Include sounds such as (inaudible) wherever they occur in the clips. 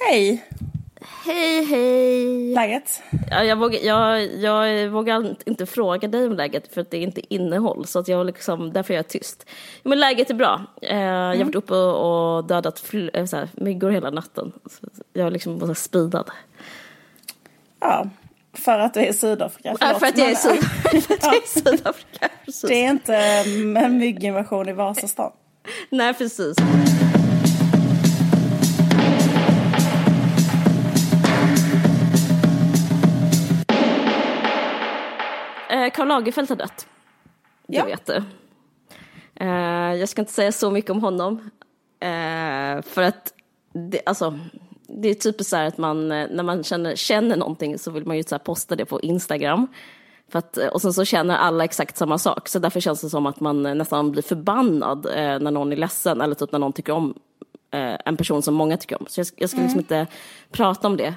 Hej! Hej, hej! Läget? Ja, jag, vågar, jag, jag vågar inte fråga dig om läget för att det är inte innehåll. Så att jag liksom, därför är jag tyst. Men läget är bra. Eh, Jag har varit uppe och dödat eh, så här, myggor hela natten. Jag är liksom bara speedad. Ja, för att du är i Sydafrika. Ja, Förlåt, för att jag är i men- Syd- (laughs) (laughs) för att jag är Sydafrika. Det är inte en mygginvasion i Vasastan. Nej, precis. Karl Lagerfeld har dött. Du Ja. vet det. Eh, jag ska inte säga så mycket om honom. Eh, för att det, alltså, det är typiskt så här att man, eh, när man känner, känner någonting så vill man ju så posta det på Instagram. För att, eh, och sen så känner alla exakt samma sak, så därför känns det som att man eh, nästan blir förbannad eh, när någon är ledsen eller typ när någon tycker om eh, en person som många tycker om. Så jag, jag ska liksom inte prata om det.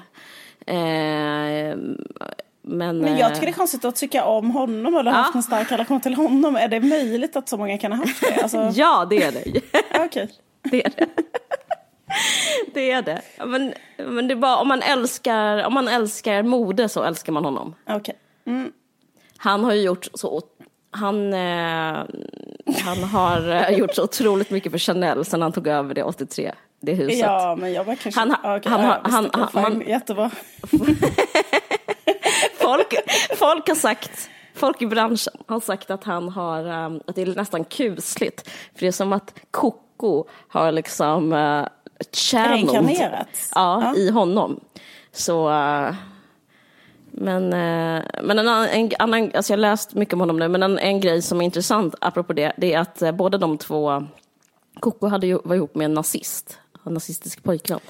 Men, Men jag eh, tycker det är konstigt att tycka om honom eller haft en stark relation till honom. Är det möjligt att så många kan ha haft det? Alltså, (laughs) Ja, det är det. ja, (laughs) okej. Det är det. (laughs) Det är det. Men, men det är bara om man älskar, om man älskar mode så älskar man honom. Okej. Han har ju gjort så, han, eh, han har eh, gjort så otroligt mycket för Chanel sen han tog över det 83, det huset. Ja, men jag bara kanske... Han Ja, okej, han ja, han- han- fine, man- Jättebra. Folk, folk har sagt, folk i branschen har sagt att han har, um, att det är nästan kusligt. För det är som att Coco har liksom uh, channeled Reinkarnerats. ja, Ja. i honom. Så, uh, men, uh, men en annan, en annan, alltså jag har läst mycket om honom nu, men en, en grej som är intressant apropå det, det är att båda de två, Coco hade ju, var ihop med en nazist, en nazistisk pojkvän.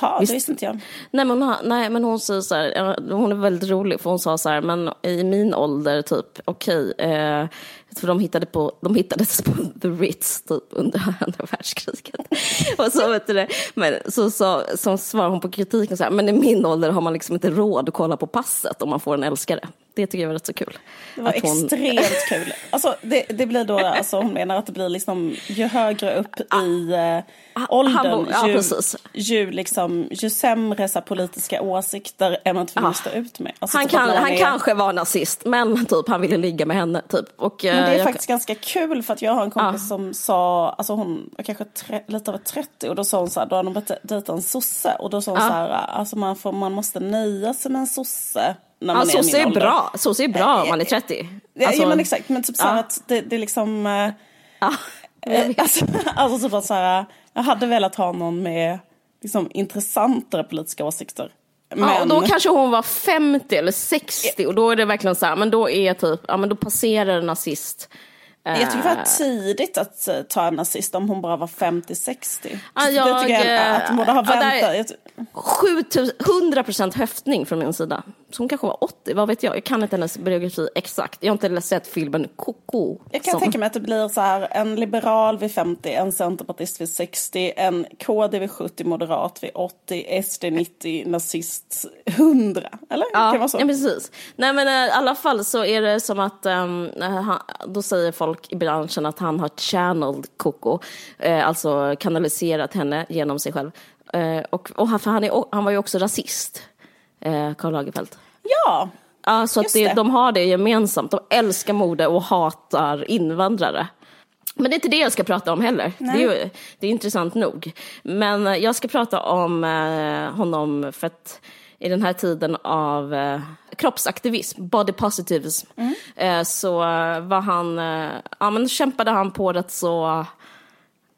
Jaha, Visst. det visste inte jag. Nej men, hon, nej men hon säger så här, hon är väldigt rolig för hon sa så här, men i min ålder typ, okej, eh, för de, hittade på, de hittades på (laughs) The Ritz typ under (laughs) andra världskriget. (laughs) och så vet du det, men så, så, så svarar hon på kritiken så här, men i min ålder har man liksom inte råd att kolla på passet om man får en älskare. Det tycker jag var rätt så kul. Det var hon- extremt (laughs) kul. Alltså, det, det blir då, alltså, hon menar att det blir liksom, ju högre upp i eh, åldern, han bor- ja, ju, ju, liksom, ju sämre så politiska åsikter är man tvungen att stå ut med. Alltså, Han, typ kan, han är- kanske var nazist, men typ han ville ligga med henne. Typ. Och, Men det eh, är jag- faktiskt ganska kul för att jag har en kompis som sa, alltså hon var kanske tre, lite över 30 och då sa hon så här, då hade hon börjat dejta en sosse och då sa hon så här, alltså man, får, man måste nöja sig med en sosse när man Ja, är min är ålder. bra, sosse är bra om man är 30. Ja, Alltså, ja men exakt, men typ så ja. att det, det är liksom, eh, Ja, vet. alltså, (laughs) alltså typ att så här, jag hade velat ha någon med liksom intressantare politiska åsikter. Men, Ja, och då kanske hon var 50 eller 60 och då är det verkligen så här, men då är typ, ja men då passerar en nazist. jag tycker det Eh, var tidigt att eh, ta en nazist om hon bara var 50-60. Ja, Så det jag, tycker jag eh, att hon borde ha ja, väntat. 7000 100% höftning från min sida. Hon kanske var 80, vad vet jag. Jag kan inte hennes biografi exakt. Jag har inte sett filmen Coco. Jag kan som- tänka mig att det blir så här en liberal vid 50, en centerpartist vid 60, en KD vid 70, moderat vid 80, SD 90, nazist 100. Eller? kan det vara så? Ja, precis. Nej, men eh, i alla fall så är det som att um, han, då säger folk i branschen att han har channeled Coco, eh, alltså kanaliserat henne genom sig själv. Eh, och, och han, för han, är, han var ju också rasist, eh, Karl Lagerfeld. Ja, Ja, så att det, det. de har det gemensamt. De älskar mode och hatar invandrare. Men det är inte det jag ska prata om heller. Det är, ju, det är intressant nog. Men eh, jag ska prata om eh, honom för att i den här tiden av eh, kroppsaktivism, body positivism, eh, så var han, eh, ja men kämpade han på rätt så,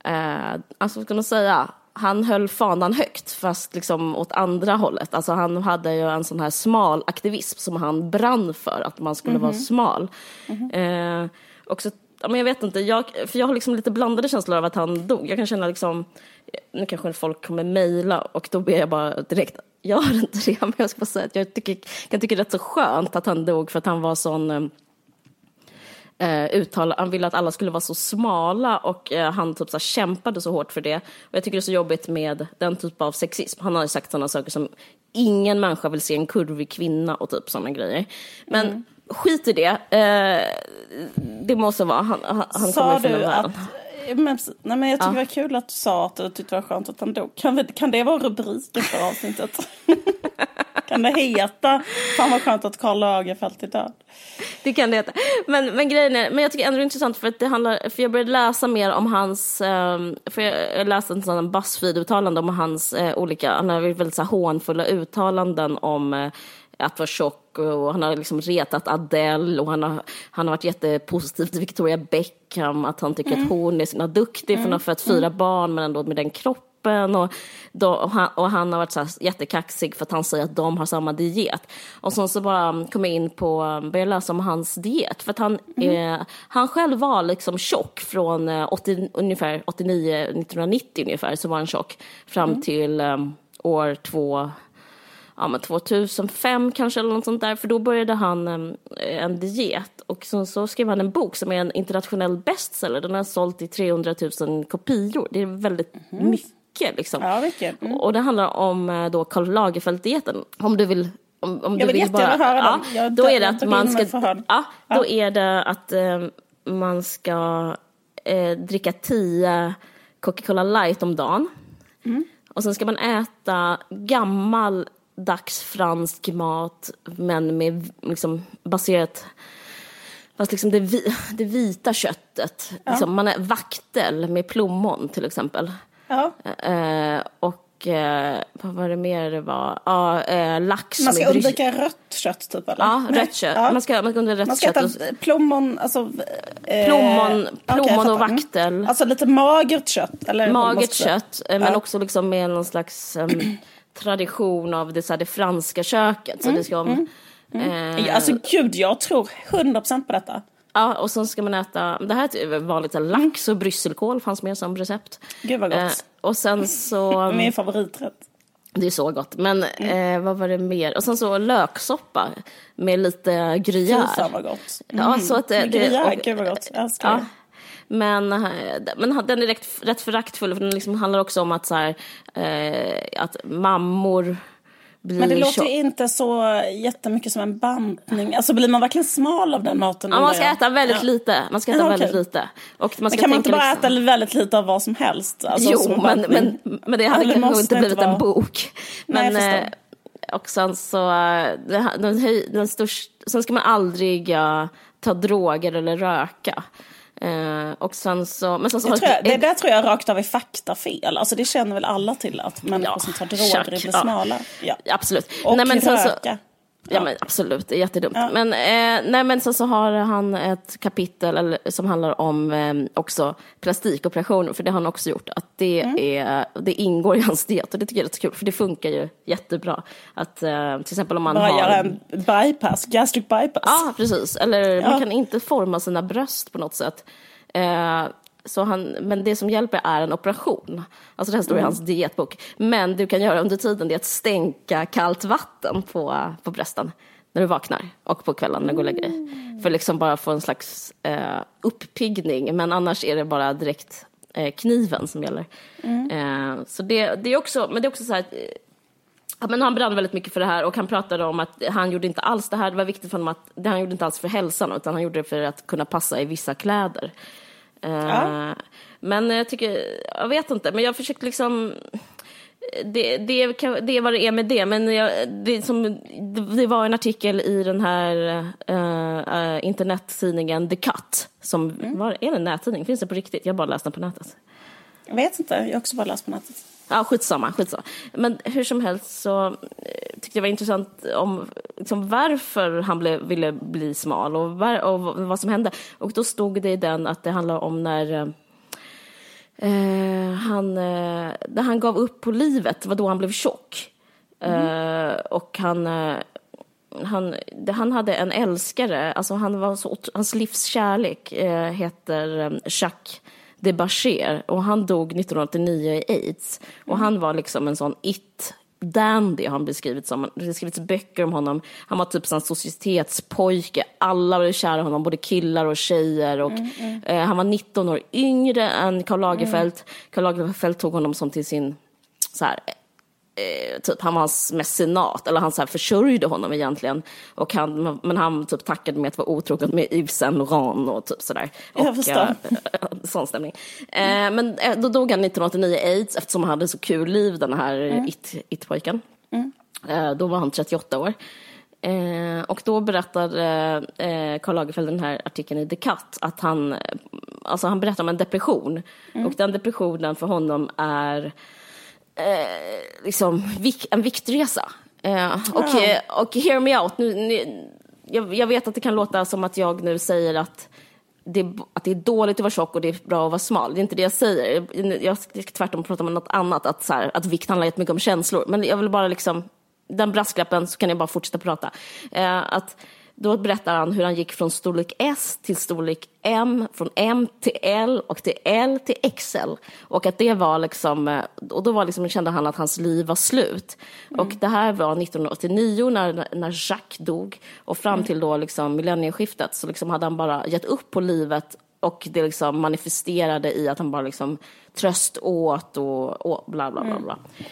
eh, alltså vad ska man säga, han höll fanan högt fast liksom åt andra hållet. Alltså han hade ju en sån här smal aktivism som han brann för, att man skulle vara smal. Eh, och så, ja, men jag vet inte, jag, för jag har liksom lite blandade känslor av att han dog. Jag kan känna liksom, nu kanske folk kommer mejla och då ber jag bara direkt, gör inte det, (laughs) men jag ska bara säga att jag tycker, kan tycka det är rätt så skönt att han dog för att han var sån eh, eh, uttal, han ville att alla skulle vara så smala och eh, han typ så här, kämpade så hårt för det. Och jag tycker det är så jobbigt med den typ av sexism. Han har ju sagt sådana saker som ingen människa vill se en kurvig kvinna och typ sådana grejer. Men skit i det. Eh, det måste vara, han, han, sa kommer från du att. Men, nej, men jag tycker ja. det var kul att du sa att du tyckte det var skönt att han dog. Kan, vi, kan det vara rubriken för avsnittet? (laughs) kan det heta Fan vad skönt att Karl Lagerfeld är död? Det kan det heta. Men, men grejen är, men jag tycker ändå det är intressant för att det handlar, för jag började läsa mer om hans, um, för jag, läste en sån Buzzfeed-uttalande om hans uh, olika, han har väldigt så här, hånfulla uttalanden om uh, att vara tjock och han har liksom retat Adele och han har, han har varit jättepositiv till Victoria Beckham, att han tycker mm. att hon är så duktig mm. för att ha fött fyra mm. barn men ändå med den kroppen och, då, och, han, och han har varit så jättekaxig för att han säger att de har samma diet. Och sen så bara kom jag in på, började läsa om hans diet för att han, mm. eh, han själv var liksom tjock från 80, ungefär 89, 1990 ungefär så var han tjock fram mm. till um, år två ja, men 2005 kanske eller något sånt där, för då började han en, en diet och så, så skrev han en bok som är en internationell bestseller. Den har sålt i 300 000 kopior. Det är väldigt mm. mycket liksom. Ja, mycket. Mm. Och det handlar om eh, då Karl Lagerfeld-dieten. Om du vill om, om jag vill, vill bara, höra ja, den. då är det att man ska, ja, då är det att eh, man ska eh, dricka 10 Coca-Cola light om dagen. Mm. Och sen ska man äta gammal dags fransk mat men med liksom baserat Fast liksom det, vi, det vita köttet, ja. liksom man är vaktel med plommon till exempel. Ja. Eh, och eh, vad var det mer det var? Ja, eh, lax. Man ska undvika rött kött typ eller? Ja, rött kött. Ja. Man, ska, man ska undvika rött man ska kött. Äta plommon, alltså. Eh, plommon, plommon okay, och vaktel. Alltså lite magert kött? Eller magert kött, eh, men också liksom med någon slags um, tradition av det, så här, det franska köket. Så mm, det ska, mm, mm. Eh, alltså gud, jag tror 100% på detta. Ja, och sen ska man äta, det här är vanligt, lax och brysselkål fanns med som recept. Gud vad gott. Eh, och sen så... (laughs) Min favoriträtt. Det är så gott. Men mm. eh, vad var det mer? Och sen så löksoppa med lite gruyère. Fy fan vad gott. Mm. Ja, så att, det, gruyère, gud vad gott. Jag älskar ja. det. Men, eh, men den är rätt, rätt föraktfull, för den liksom handlar också om att, så här, eh, att mammor blir Men det låter ju inte så jättemycket som en bantning. Alltså blir man verkligen smal av den maten? Ja, man ska äta väldigt ja. lite. Man ska äta ja, väldigt lite. Och man ska men kan man inte bara liksom... äta väldigt lite av vad som helst? Alltså, jo, men, men, men, det hade ja, kanske inte blivit vara... en bok. Men, Nej, eh, och sen så, eh, den, den största, sen ska man aldrig ja, ta droger eller röka. Eh, och sen så, men sen så det, tror jag, det där tror jag rakt av är faktafel. Alltså det känner väl alla till att människor ja, som tar droger blir smala. Ja. Absolut. Och nej, men röka. Ja, men absolut, det är jättedumt. Ja. Men, eh, nej, men sen så har han ett kapitel eller, som handlar om eh, också plastikoperationer, för det har han också gjort. Att det, mm. är, det ingår i hans diet och det tycker jag är rätt kul, för det funkar ju jättebra. Att eh, till exempel om man Bara har... göra en bypass, gastric bypass. Ja, precis. Eller ja. man kan inte forma sina bröst på något sätt. Så han, men det som hjälper är en operation. Alltså det här står i mm. hans dietbok. Men du kan göra under tiden det är att stänka kallt vatten på, på brösten när du vaknar och på kvällen när du går och lägger dig. Mm. För liksom bara få en slags eh, uppiggning. Men annars är det bara direkt eh, kniven som gäller. Mm. Eh, så det, det är också, men det är också så här eh, men han brann väldigt mycket för det här och han pratade om att han gjorde inte alls det här, det var viktigt för honom att, det han gjorde inte alls för hälsan utan han gjorde det för att kunna passa i vissa kläder. Ja. Eh, men jag tycker, jag vet inte, men jag försökte liksom det, det, det är vad det är med det, men jag, det, som, det var en artikel i den här uh, internettidningen The Cut. Som mm. var, är det en nättidning? Finns det på riktigt? Jag har bara läst den på nätet. Jag vet inte, jag har också bara läst på nätet. Ja, skitsamma, skitsamma. Men hur som helst så tyckte jag var intressant om liksom, varför han blev, ville bli smal och, var, och vad som hände. Och då stod det i den att det handlar om när eh, han, eh, när han gav upp på livet, det var då han blev tjock. Mm. Eh, och han, eh, han, han hade en älskare, alltså han var så, hans livs kärlek eh, heter eh, Jacques de Bacher och han dog 1989 i aids. Och han var liksom en sån it dandy har han beskrivits som. Det har skrivits böcker om honom. Han var typ en societetspojke. Alla var kära i honom, både killar och tjejer. Och, mm, mm. Eh, han var 19 år yngre än Karl Lagerfeld. Mm. Karl Lagerfeld tog honom som till sin så här, eh, typ, han var hans mecenat, eller han så här försörjde honom egentligen. Och han, men han typ tackade med att vara otrogen med Yves Saint Laurent och typ sådär. Jag och, förstår. Eh, (laughs) sån stämning. Eh, men eh, då dog han 1989 i aids eftersom han hade så kul liv, den här mm. it-pojken. Mm. Eh, då var han 38 år. Eh, och då berättar eh, Karl Lagerfeld den här artikeln i The Cut att han, alltså han berättar om en depression. Mm. Och den depressionen för honom är eh, liksom vik, en viktresa. Eh, och, ja. och hear me out, nu, nu, jag, jag, vet att det kan låta som att jag nu säger att det, att det är dåligt att vara tjock och det är bra att vara smal. Det är inte det jag säger. Jag ska tvärtom prata om något annat, att, så här, att vikt handlar jättemycket om känslor. Men jag vill bara liksom, den brasklappen så kan jag bara fortsätta prata. Eh, att då berättar han hur han gick från storlek S till storlek M, från M till L och till L till XL. Och att det var liksom, eh, och då var liksom, kände han att hans liv var slut. Mm. Och det här var 1989 när, när Jacques dog. Och fram till då liksom millennieskiftet så liksom hade han bara gett upp på livet och det liksom manifesterade i att han bara liksom tröst åt och, och bla bla bla. bla. Mm.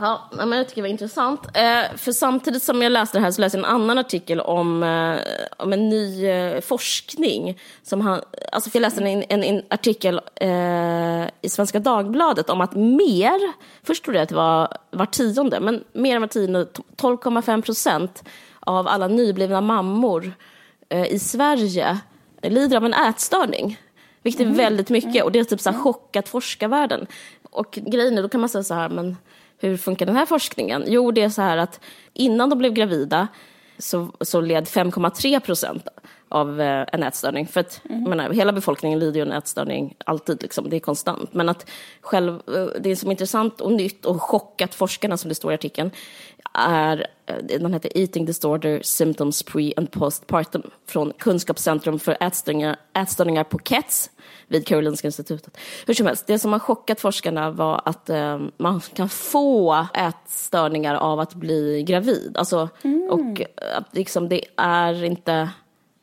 Ja, men jag tycker det var intressant. Eh, för samtidigt som jag läste det här så läste jag en annan artikel om, eh, om en ny eh, forskning. Som han, alltså jag läste en, en, en artikel i Svenska Dagbladet om att mer, först trodde jag att det var var tionde, men mer än var tionde, 12,5 procent av alla nyblivna mammor i Sverige lider av en ätstörning. Vilket är mm. väldigt mycket och det har typ så här chockat forskarvärlden. Och grejen är, då kan man säga så här, men hur funkar den här forskningen? Jo, det är så här att innan de blev gravida så, så led 5,3 procent av eh, en ätstörning. För att mm. menar, hela befolkningen lider ju en ätstörning alltid, liksom, det är konstant. Men att själv, eh, det som är intressant och nytt och chockat forskarna, som det står i artikeln, är, eh, den heter Eating Disorder Symptoms Pre and Postpartum från Kunskapscentrum för ätstörningar, ätstörningar på KETS vid Karolinska institutet. Hur som helst, det som har chockat forskarna var att eh, man kan få ätstörningar av att bli gravid. Alltså, mm. Och att liksom, det är inte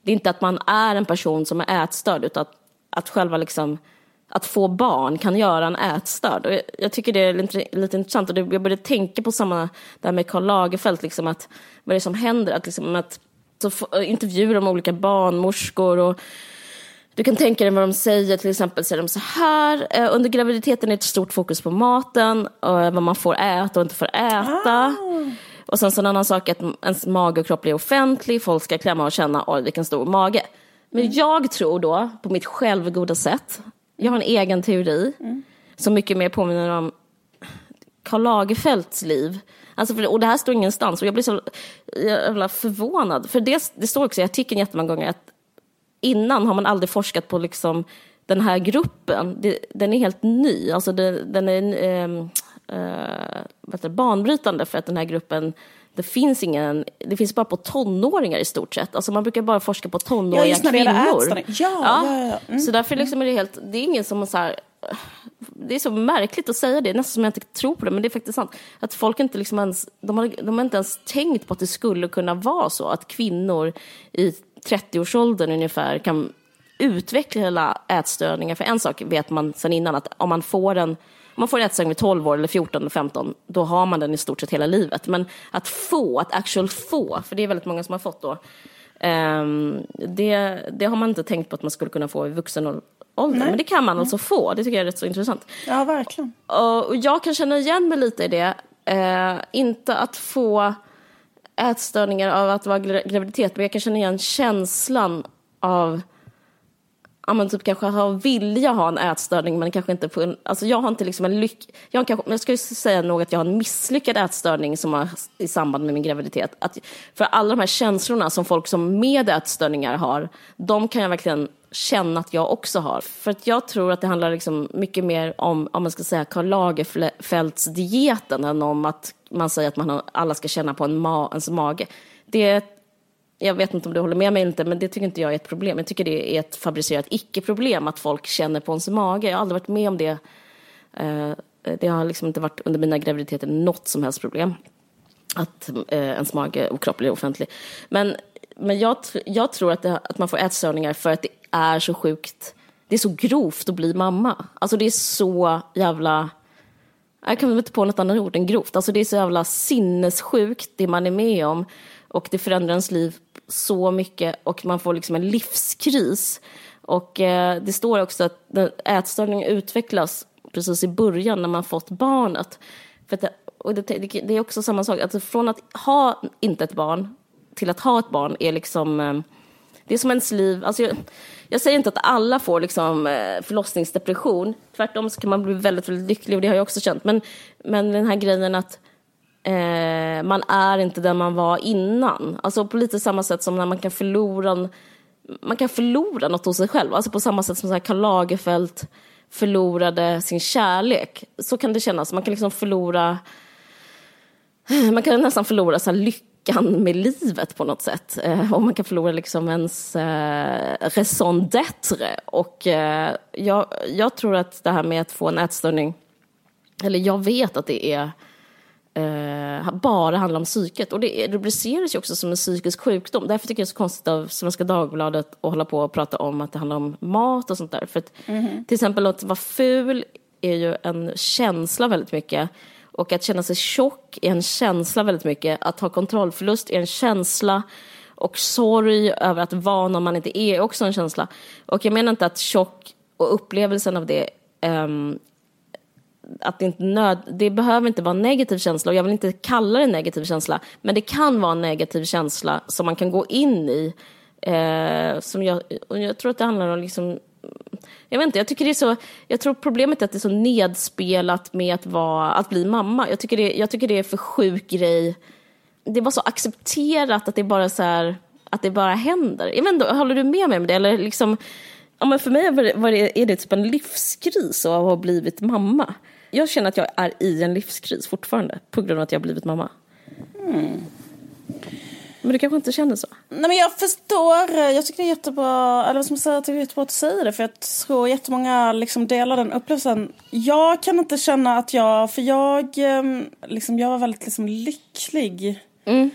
det är inte att man är en person som är ätstörd utan att, att själva liksom att få barn kan göra en ätstörd. Och jag, tycker det är lite, lite intressant och det, jag började tänka på samma där med Karl Lagerfeld, liksom att, vad det är som händer, att, liksom, att så intervjuer de olika barnmorskor och du kan tänka dig vad de säger, till exempel säger de så här, eh, under graviditeten är det ett stort fokus på maten, och vad man får äta och inte får äta. Ah. Och sen så en annan sak att ens mage och kropp blir offentlig, folk ska klämma och känna, oj vilken stor mage. Men mm. jag tror då, på mitt självgoda sätt, jag har en egen teori mm. som mycket mer påminner om Karl Lagerfelds liv. Alltså för, och det här står ingenstans och jag blir så jävla förvånad. För det, det står också i artikeln jättemånga gånger att innan har man aldrig forskat på liksom den här gruppen. Det, den är helt ny, alltså det, den är eh, eh, banbrytande för att den här gruppen det finns, ingen, det finns bara på tonåringar i stort sett. Alltså man brukar bara forska på tonåriga ja, kvinnor. Ja, ja. Ja, ja, mm. Så därför liksom är det helt, det är ingen som så här, det är så märkligt att säga det, nästan som jag inte tror på det, men det är faktiskt sant. Att folk inte liksom ens, de har, de har inte ens tänkt på att det skulle kunna vara så att kvinnor i 30-årsåldern ungefär kan utveckla ätstörningar. För en sak vet man sedan innan, att om man får en man får en ätstörning vid 12 år eller 14 eller 15, då har man den i stort sett hela livet. Men att få, att actual få, för det är väldigt många som har fått då, um, det, det har man inte tänkt på att man skulle kunna få i vuxen ålder. Nej. Men det kan man alltså få, det tycker jag är rätt så intressant. Ja, verkligen. Och, och jag kan känna igen mig lite i det. Uh, inte att få ätstörningar av att vara graviditet, men jag kan känna igen känslan av ja, men typ kanske ha, vilja ha en ätstörning men kanske inte på en, alltså jag har inte liksom en lyck, jag, har kanske, jag skulle säga nog att jag har en misslyckad ätstörning som har, i samband med min graviditet. Att, för alla de här känslorna som folk som med ätstörningar har, de kan jag verkligen känna att jag också har. För att jag tror att det handlar liksom mycket mer om, om man ska säga Karl Lagerfelds dieten än om att man säger att man har, alla ska känna på en ma, ens mage. Det jag vet inte om du håller med mig eller inte, men det tycker inte jag är ett problem. Jag tycker det är ett fabricerat icke-problem att folk känner på ens mage. Jag har aldrig varit med om det. Eh, det har liksom inte varit under mina graviditeter något som helst problem. Att eh, ens mage och kropp blir offentlig. Men, men jag, jag tror att, det, att man får ätstörningar för att det är så sjukt, det är så grovt att bli mamma. Alltså det är så jävla jag kan inte på något annat ord än grovt. Alltså det är så jävla sinnessjukt det man är med om. Och det förändrar ens liv så mycket och man får liksom en livskris. Och eh, det står också att ätstörningen utvecklas precis i början när man fått barnet. För det, och det, det, är också samma sak, alltså från att ha inte ett barn till att ha ett barn är liksom, eh, det är som ens liv, alltså jag, jag säger inte att alla får liksom eh, förlossningsdepression, tvärtom så kan man bli väldigt, väldigt lycklig och det har jag också känt, men, men den här grejen att eh, man är inte den man var innan, alltså på lite samma sätt som när man kan förlora man kan förlora något hos sig själv, alltså på samma sätt som så här Karl Lagerfeld förlorade sin kärlek. Så kan det kännas, man kan liksom förlora, man kan nästan förlora så lyckan med livet på något sätt. Eh, och man kan förlora liksom ens eh, raison d'être. Och eh, jag, jag tror att det här med att få en ätstörning, eller jag vet att det är eh, bara handlar om psyket. Och det rubriceras ju också som en psykisk sjukdom. Därför tycker jag det är så konstigt av Svenska Dagbladet att hålla på och prata om att det handlar om mat och sånt där. För att, mm. Till exempel att vara ful är ju en känsla väldigt mycket. Och att känna sig tjock är en känsla väldigt mycket. Att ha kontrollförlust är en känsla. Och sorg över att vara någon man inte är är också en känsla. Och jag menar inte att tjock och upplevelsen av det um, att det, inte nöd, det behöver inte vara en negativ känsla och jag vill inte kalla det en negativ känsla. Men det kan vara en negativ känsla som man kan gå in i. Eh, som jag, och jag tror att det handlar om liksom, jag vet inte, jag tycker det är så, jag tror problemet är att det är så nedspelat med att, vara, att bli mamma. Jag tycker, det, jag tycker det är för sjuk grej. Det var så accepterat att det bara så här, att det bara händer. Jag vet inte, håller du med mig om det? Eller liksom, ja, men för mig var det, är det typ en livskris att ha blivit mamma jag känner att jag är i en livskris fortfarande på grund av att jag har blivit mamma. Mm. Men du kanske inte känner så? Nej men jag förstår. Jag tycker det är jättebra, eller vad ska man säga, jag tycker det är jättebra att du säger det. För jag tror jättemånga liksom delar den upplevelsen. Jag kan inte känna att jag, för jag, ehm, liksom, jag var väldigt liksom lycklig. Mm.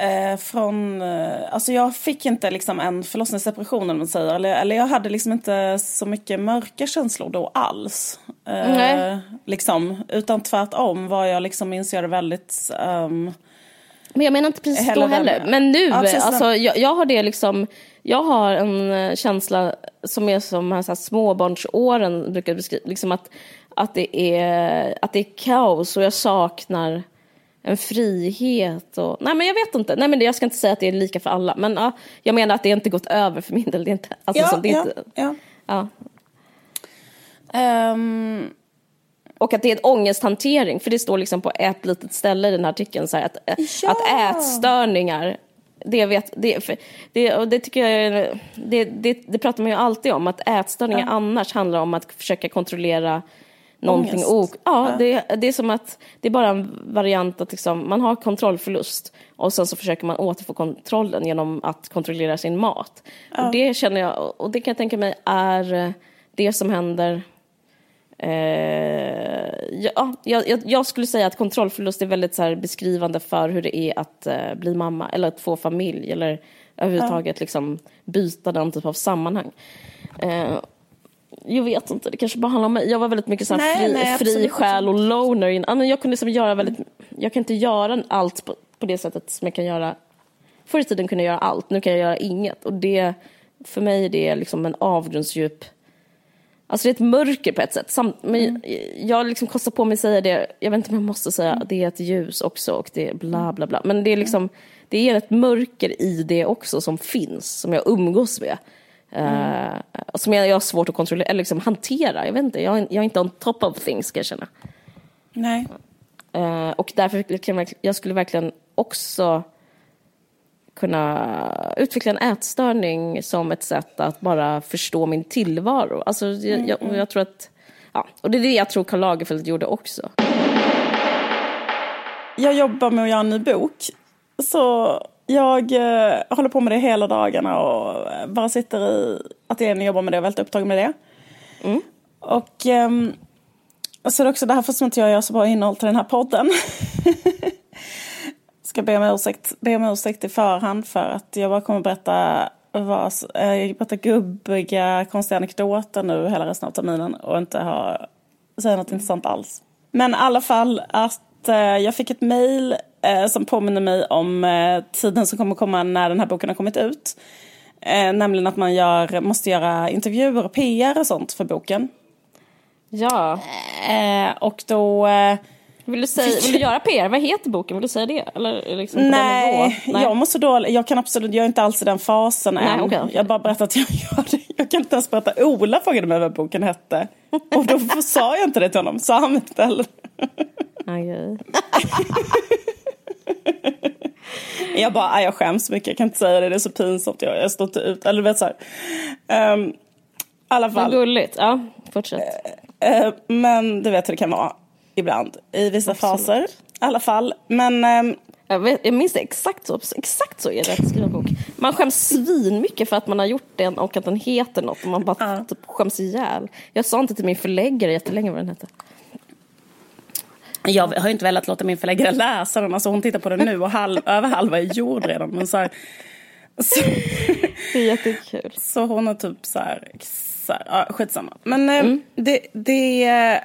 Eh, från, eh, alltså jag fick inte liksom en förlossningsdepression eller man säger. Eller, eller jag hade liksom inte så mycket mörka känslor då alls. Eh, liksom, utan tvärtom var jag liksom, minns jag det väldigt um, men jag menar inte precis då heller. Men nu, ja, alltså, jag, jag, har det liksom, jag har en eh, känsla som är som här, så här, småbarnsåren brukar beskriva, liksom att, att, det är, att det är kaos och jag saknar en frihet och... Nej men jag vet inte, nej men jag ska inte säga att det är lika för alla men ja, jag menar att det inte gått över för min del. Det är inte, alltså, ja, så, det är ja, inte, ja. ja. Um, och att det är en ångesthantering, för det står liksom på ett litet ställe i den här artikeln så här, att, ja. att ätstörningar det, vet, det, det, och det tycker jag det, det, det pratar man ju alltid om, att ätstörningar ja. annars handlar om att försöka kontrollera någonting ok. Ja, ja. Det, det är som att det är bara en variant att liksom, man har kontrollförlust och sen så försöker man återfå kontrollen genom att kontrollera sin mat. Ja. Och det känner jag, och det kan jag tänka mig är det som händer Eh, ja, jag, jag, skulle säga att kontrollförlust är väldigt så beskrivande för hur det är att eh, bli mamma eller att få familj eller överhuvudtaget ja. liksom, byta den typ av sammanhang. Eh, jag vet inte, det kanske bara handlar om mig. Jag var väldigt mycket så nej, fri, nej, fri själ och loner. Jag kunde liksom göra väldigt, jag kan inte göra allt på, på det sättet som jag kan göra. Förr i tiden kunde jag göra allt, nu kan jag göra inget. Och det, för mig är det liksom en avgrundsdjup Alltså det är ett mörker på ett sätt. Samt, men mm. jag liksom kostar på mig att säga det, jag vet inte om jag måste säga mm. det är ett ljus också och det är bla bla bla. Men det är liksom, det är ett mörker i det också som finns, som jag umgås med. Mm. Uh, som jag, jag har svårt att kontrollera, eller liksom hantera. Jag vet inte, jag, jag är inte on top of things ska jag känna. Nej. Uh, och därför, jag skulle verkligen också kunna utveckla en ätstörning som ett sätt att bara förstå min tillvaro. Alltså, jag, jag, jag tror att, ja, och det är det jag tror Karl Lagerfeld gjorde också. Jag jobbar med att göra en ny bok. Så jag eh, håller på med det hela dagarna och bara sitter i ateljén och jobbar med det och väldigt upptagen med det. Mm. Och eh, så är det också därför som inte jag gör så bra innehåll till den här podden. (laughs) ska be om ursäkt, be om ursäkt i förhand för att jag bara kommer berätta, vad, jag berätta gubbiga konstiga anekdoter nu hela resten av terminen och inte ha, säga något intressant alls. Men i alla fall att eh, jag fick ett mail eh, som påminner mig om eh, tiden som kommer komma när den här boken har kommit ut. Eh, nämligen att man gör, måste göra intervjuer och PR och sånt för boken. Ja. Eh, och då... Eh, Vill du, säga, vill du göra PR? Vad heter boken? Vill du säga det? Eller liksom nej, nivå? jag mår så dåligt. Jag kan absolut, jag är inte alls i den fasen Nej, än. okej. Jag har bara berättat att jag (laughs) gör det. Jag kan inte ens berätta. Ola frågade mig vad boken hette. Och då (laughs) sa jag inte det till honom. Sa han inte heller. Okej. (laughs) (laughs) Jag bara, "Aj, jag skäms mycket, jag kan inte säga det, det är så pinsamt, jag, jag står inte ut. Eller du vet så här. Ehm, alla Vad fall. gulligt. Ja, fortsätt. Eh, men du vet hur det kan vara ibland. I vissa faser. I alla fall. Men ehm, Jag, vet, jag minns det exakt så. Exakt så är det att skriva bok. Man skäms svin mycket för att man har gjort den och att den heter något. Och man bara typ skäms ihjäl. Jag sa inte till min förläggare jättelänge vad den hette. Jag har inte velat låta min förläggare läsa den. Alltså hon tittar på den nu och halv, (laughs) över halva är gjord redan. Men så, här, så, Det är jättekul. (laughs) så hon har typ så här, så här ja, skitsamma. Men eh, det, det, eh,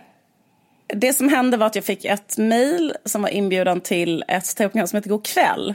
det som hände var att jag fick ett mail som var inbjudan till ett tv-program som heter God kväll.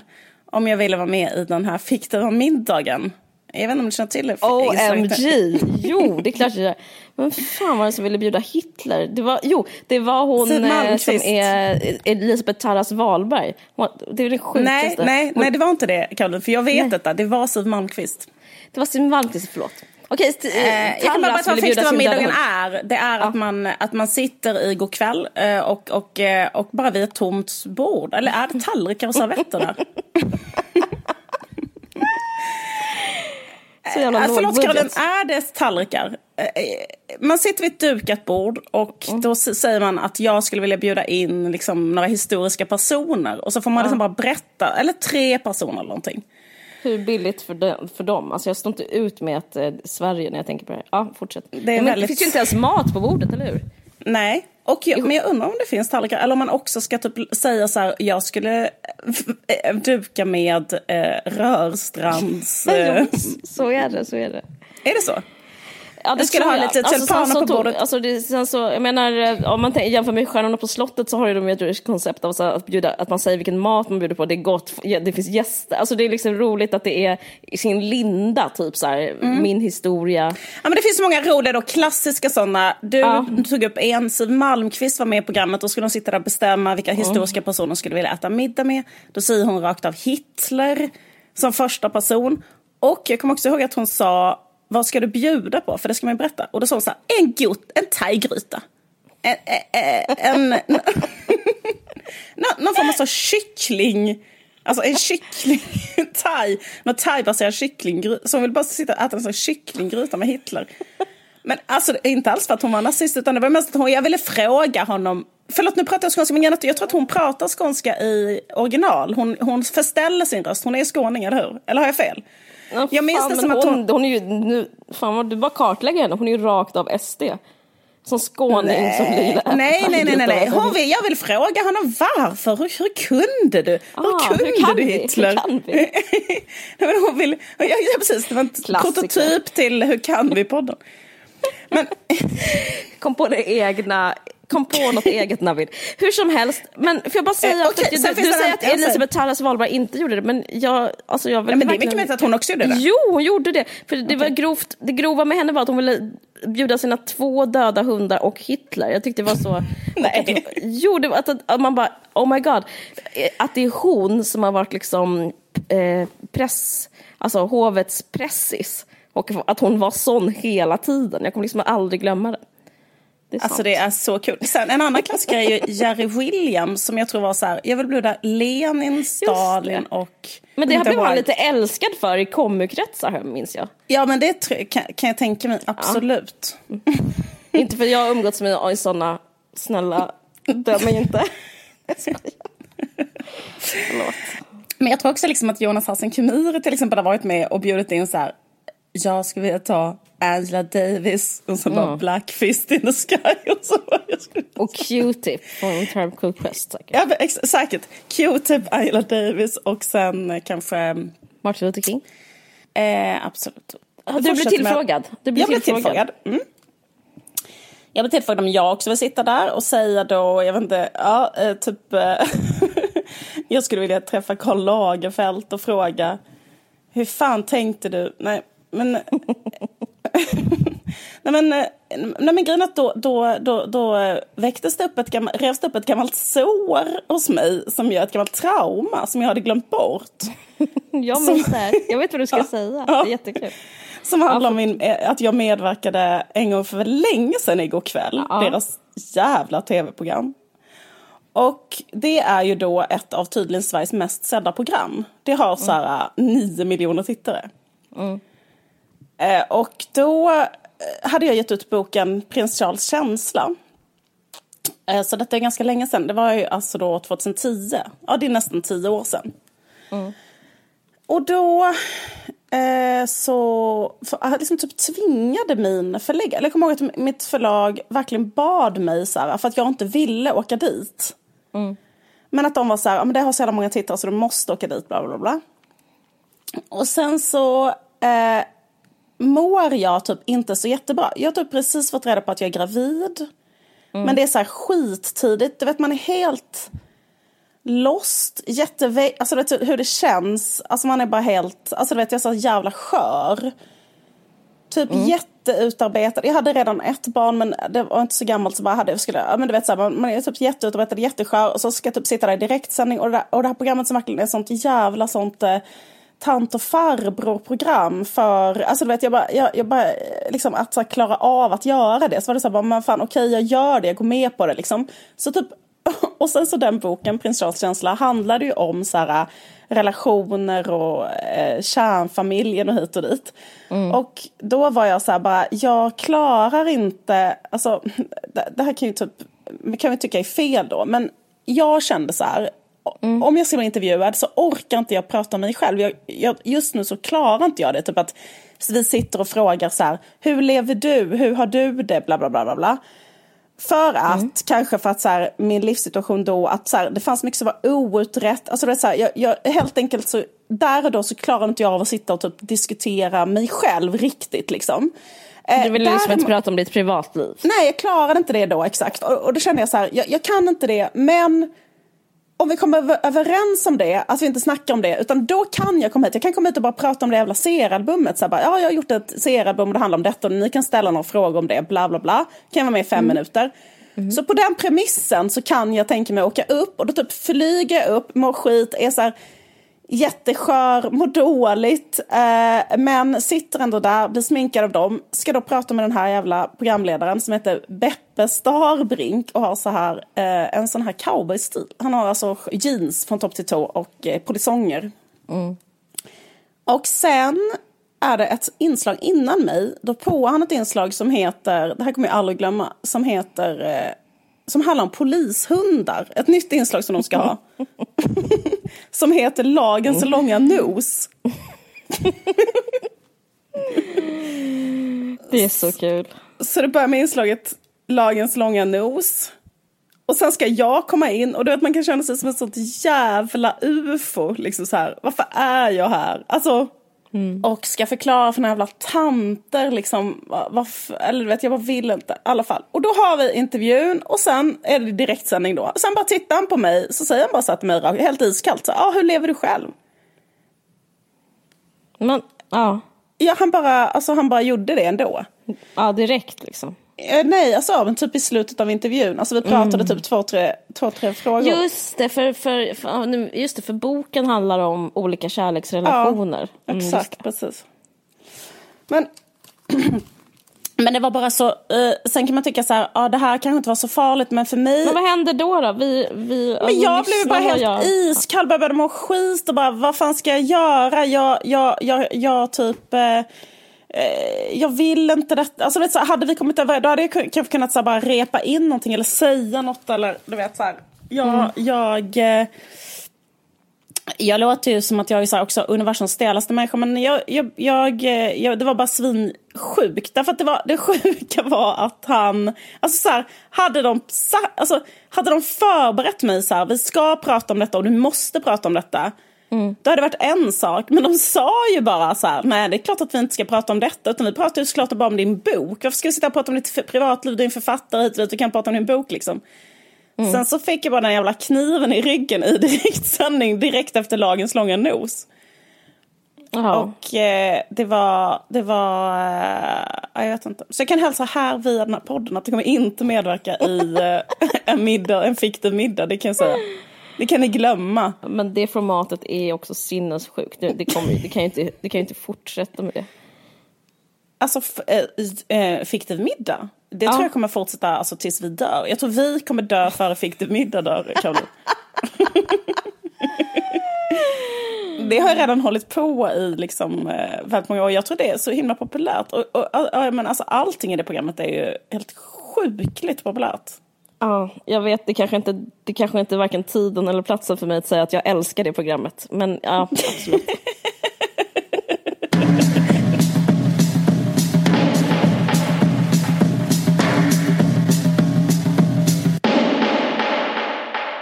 Om jag ville vara med i den här fiktiva middagen. Jag vet inte om du känner till det? OMG! Jo, det är klart jag Men fan var det som ville bjuda Hitler? Det var, jo, det var hon eh, som är Elisabeth Tarras Wahlberg. Hon, det är det sjukaste. Nej, nej, Hon, nej, det var inte det Caroline. För jag vet detta. Det var Siw Malmkvist. Det var Siw Malmkvist, förlåt. Okej, st- Eh, jag kan bara berätta vad döda middagen är. Det är att, man, att man sitter i god kväll eh, och, och, eh, och bara vid ett tomt bord. Eller är det tallrikar och servetter där? (laughs) Så jävla Äh, låg förlåt budget. Caroline, är det tallrikar? Eh, eh, Man sitter vid ett dukat bord och Mm. då säger man att jag skulle vilja bjuda in liksom, några historiska personer. Och så får man liksom bara berätta, eller tre personer eller någonting. Hur billigt för, de, för dem? Alltså jag står inte ut med att eh, Sverige när jag tänker på det här. Ja, fortsätt. är Men väldigt- Det finns ju inte ens mat på bordet, eller hur? Nej, och jag, men jag undrar om det finns tallrikar. Eller om man också ska typ säga så här, jag skulle eh, duka med eh, Rörstrands... Eh, så är det, så är det. är det så? Ja, det Jag skulle ha lite tulpaner sen så på tog- bordet. Alltså det, sen så, jag menar, eh, om man tänker- jämför med Stjärnorna på slottet så har ju de ett koncept av så här att, bjuda, att man säger vilken mat man bjuder på, det är gott, det finns gäster. Alltså det är liksom roligt att det är i sin linda, typ så här, Mm. min historia. Ja, men det finns så många roliga då, klassiska sådana. Du Ja. tog upp en, Siw Malmkvist var med i programmet. Då skulle hon sitta där och bestämma vilka historiska personer hon skulle vilja äta middag med. Då säger hon rakt av Hitler som första person. Och jag kommer också ihåg att hon sa, vad ska du bjuda på? För det ska man ju berätta. Och då sa hon så här, en god, en thaigryta. En, (laughs) en, en, någon form av så kyckling. Alltså en kyckling, (laughs) thai, någon thai-baserad kycklinggryta. Så hon vill bara sitta och äta en sån kycklinggryta med Hitler. Men alltså inte alls för att hon var nazist utan det var mest att hon, jag ville fråga honom. Förlåt nu pratar jag skånska men jag tror att hon pratar skånska i original. Hon, hon förställer sin röst, hon är skåning eller hur? Eller har jag fel? Ja, Jag minns fan, det som att hon, hon- hon är ju, nu, fan vad du bara kartlägger henne, hon är ju rakt av SD. Som skåning som vill äta nej, nej, nej, nej, nej. Hon vill, jag vill fråga honom varför. Hur, hur kunde du? Ah, hur kunde hur du? Hitler? Hur kan vi? nej, (laughs) men hon vill, ja, ja, precis, det var en Klassiker. prototyp till Hur kan vi-podden. Men Kom på det egna, kom på något eget Navid. Hur som helst, men får jag bara säga, Eh, okej, för att sen du, du säger en- att jag Elisabeth Tarras Wahlberg inte gjorde det, men jag, alltså jag vill Nej, men det är mycket möjligt att hon också gjorde det. Jo, hon gjorde det. För det var grovt, det grova med henne var att hon ville bjuda sina två döda hundar och Hitler. Jag tyckte det var så... (laughs) Nej. att- Jo, det var att, att man bara, oh my god. Att det är hon som har varit liksom eh, press, alltså hovets pressis. Och att hon var sån hela tiden. Jag kommer liksom aldrig glömma det. Det är Alltså sant. det är så kul. Sen en annan klassiker är ju (laughs) Jerry Williams som jag tror var så här, jag vill bjuda Lenin, Stalin och... Men det blev han lite älskad för i komukretsar, minns jag. Ja men det kan, kan jag tänka mig, absolut. inte för jag har umgåtts med såna, snälla, döm mig inte. (laughs) Förlåt. Men jag tror också liksom att Jonas Hassan Khemiri till exempel har varit med och bjudit in så här, jag skulle vilja ta Angela Davis och så bara Black Fist in the Sky och så bara. Och Q-tip från Term Cook Quest säkert. Ja, ex- säkert. Q-tip, Angela Davis och sen kanske... Martin Luther King. Eh, absolut. Ja, du Fortsätter med- tillfrågad. Du blir jag tillfrågad. tillfrågad. Mm. Jag blev tillfrågad om jag också vill sitta där och säga då, jag vet inte, ja, eh, typ... eh, (laughs) jag skulle vilja träffa Karl Lagerfeld och fråga hur fan tänkte du? Nej, men... (laughs) nej, men, eh, nej, men grejen är att då, då, då, då väcktes det upp ett gammalt, revs det upp ett gammalt sår hos mig som gör ett gammalt trauma som jag hade glömt bort. (laughs) Jag minns det här. Jag vet vad du ska (laughs) säga. Det är jättekul. Som handlar om min, eh, att jag medverkade en gång för länge sedan igår kväll. Ja. Deras jävla tv-program. Och det är ju då ett av tydligen Sveriges mest sedda program. Det har så här nio miljoner tittare. Eh, och då eh, hade jag gett ut boken Prins Charles känsla. Eh, så detta är ganska länge sedan. Det var ju alltså då 2010. Ja, det är nästan tio år sedan. Och då eh, så för, liksom typ tvingade min förläggare, eller jag kommer ihåg att mitt förlag verkligen bad mig så här, för att jag inte ville åka dit. Men att de var så här, ja, men det har så jävla många tittare så du måste åka dit, bla bla bla. Och sen så eh, mår jag typ inte så jättebra. Jag har typ precis fått reda på att jag är gravid. Men det är så här skittidigt, du vet man är helt lost, jätteve... Alltså du vet hur det känns. Alltså man är bara helt, alltså du vet jag är så jävla skör. Typ jätteutarbetad. Jag hade redan ett barn men det var inte så gammalt så bara hade skulle, men du vet så här, man, man är typ jätteutarbetad, jätteskör och så ska jag typ sitta där i direktsändning och det, där, och det här programmet som verkligen är sånt jävla sånt eh, tant och farbror-program för, alltså du vet jag bara, jag, jag bara liksom att här, klara av att göra det så var det så här, bara, men fan okej jag gör det, jag går med på det liksom. Så typ (laughs) och sen så den boken, Prins Charles känsla, handlade ju om så här, relationer och eh, kärnfamiljen och hit och dit. Och då var jag så här bara, jag klarar inte, alltså (laughs) det, det här kan ju typ, kan vi tycka är fel då, men jag kände så här, om jag ska bli intervjuad så orkar inte jag prata om mig själv. Jag, jag, just nu så klarar inte jag det. Typ att vi sitter och frågar så här, hur lever du? Hur har du det? Bla bla bla bla bla. För att, kanske för att så här, min livssituation då, att så här, det fanns mycket som var outrett. Alltså det är så här, jag, jag, helt enkelt så, där och då så klarar inte jag av att sitta och typ diskutera mig själv riktigt liksom. Eh, Du vill liksom däremot- inte prata om ditt privatliv. Nej, jag klarade inte det då exakt. Och, och då kände jag så här, jag, jag kan inte det, men om vi kommer över- överens om det, att vi inte snackar om det, utan då kan jag komma hit. Jag kan komma hit och bara prata om det jävla seralbumet. Så bara, ja, jag har gjort ett seralbum och det handlar om detta och ni kan ställa några frågor om det, bla bla bla. Kan jag vara med i fem minuter. Så på den premissen så kan jag tänka mig åka upp och då typ flyger jag upp, mår skit, är så här jätteskör, mår dåligt, eh, men sitter ändå där, blir sminkad av dem, ska då prata med den här jävla programledaren som heter Beppe Starbrink och har så här, eh, en sån här cowboystil. Han har alltså jeans från topp till tå och eh, polisonger. Och sen är det ett inslag innan mig, då på han ett inslag som heter, det här kommer jag aldrig glömma, som heter eh, som handlar om polishundar. Ett nytt inslag som de ska ha. (laughs) som heter Lagens långa nos. Det är så kul. Så det börjar med inslaget Lagens långa nos. Och sen ska jag komma in och du vet man kan känna sig som ett sånt jävla ufo. Liksom så här, varför är jag här? Alltså, Och ska förklara för några jävla tanter liksom. va- Varför, eller du vet jag bara vill inte. I alla fall. Och då har vi intervjun och sen är det direktsändning då. Sen bara tittar han på mig så säger han bara så här till mig helt iskallt. Så, ah, hur lever du själv? Men, ja. Ja, han bara, alltså, han bara gjorde det ändå. ja, direkt liksom. Eh, nej, alltså men typ i slutet av intervjun. Alltså vi pratade typ två, tre, två, tre frågor. Just det, för, för, för, ja, just det, för boken handlar om olika kärleksrelationer. Mm, just Exakt, precis. Men, (clears throat) men det var bara så, eh, sen kan man tycka så här, ja det här kanske inte var så farligt men för mig Men vad händer då? då? Vi, vi, Men jag blev bara helt jag... iskall, började må skit och bara vad fan ska jag göra? Jag, jag, jag, jag typ... Eh, jag vill inte detta. Alltså, vet, så, hade vi kommit över då hade jag kanske kunnat så, bara repa in någonting eller säga något eller du vet så här. Jag, jag, eh, jag låter ju som att jag är så här, också universums stelaste människa men jag, jag, jag, eh, jag, det var bara svinsjukt. Därför att det, var, det (laughs) sjuka var att han, alltså så här, hade de, alltså, hade de förberett mig så här, vi ska prata om detta och du måste prata om detta. Mm. Då hade det varit en sak, men de sa ju bara så här, nej det är klart att vi inte ska prata om detta, utan vi pratar ju såklart bara om din bok. Varför ska vi sitta och prata om ditt privatliv, du en författare hit och dit, vi kan prata om din bok liksom. Mm. Sen så fick jag bara den jävla kniven i ryggen i (laughs) direktsändning direkt efter lagens långa nos. Aha. Och eh, det var, det var, eh, jag vet inte. Så jag kan hälsa här via den här podden att det kommer inte medverka i eh, (laughs) en, middag, en fiktiv middag, det kan jag säga. Det kan ni glömma. Men det formatet är också sinnessjukt. Det, det, kommer, det, kan ju inte, det kan ju inte fortsätta med det. Alltså äh, äh, fiktiv middag? Det ja. tror jag kommer fortsätta alltså, tills vi dör. Jag tror vi kommer dö före fiktiv middag dör, Caroline. det har redan hållit på i liksom, eh, väldigt många år. Jag tror det är så himla populärt. Och, och, och, men alltså, allting i det programmet är ju helt sjukligt populärt. Ja, jag vet, det kanske inte, det kanske inte är varken tiden eller platsen för mig att säga att jag älskar det programmet. Men ja, (laughs) absolut.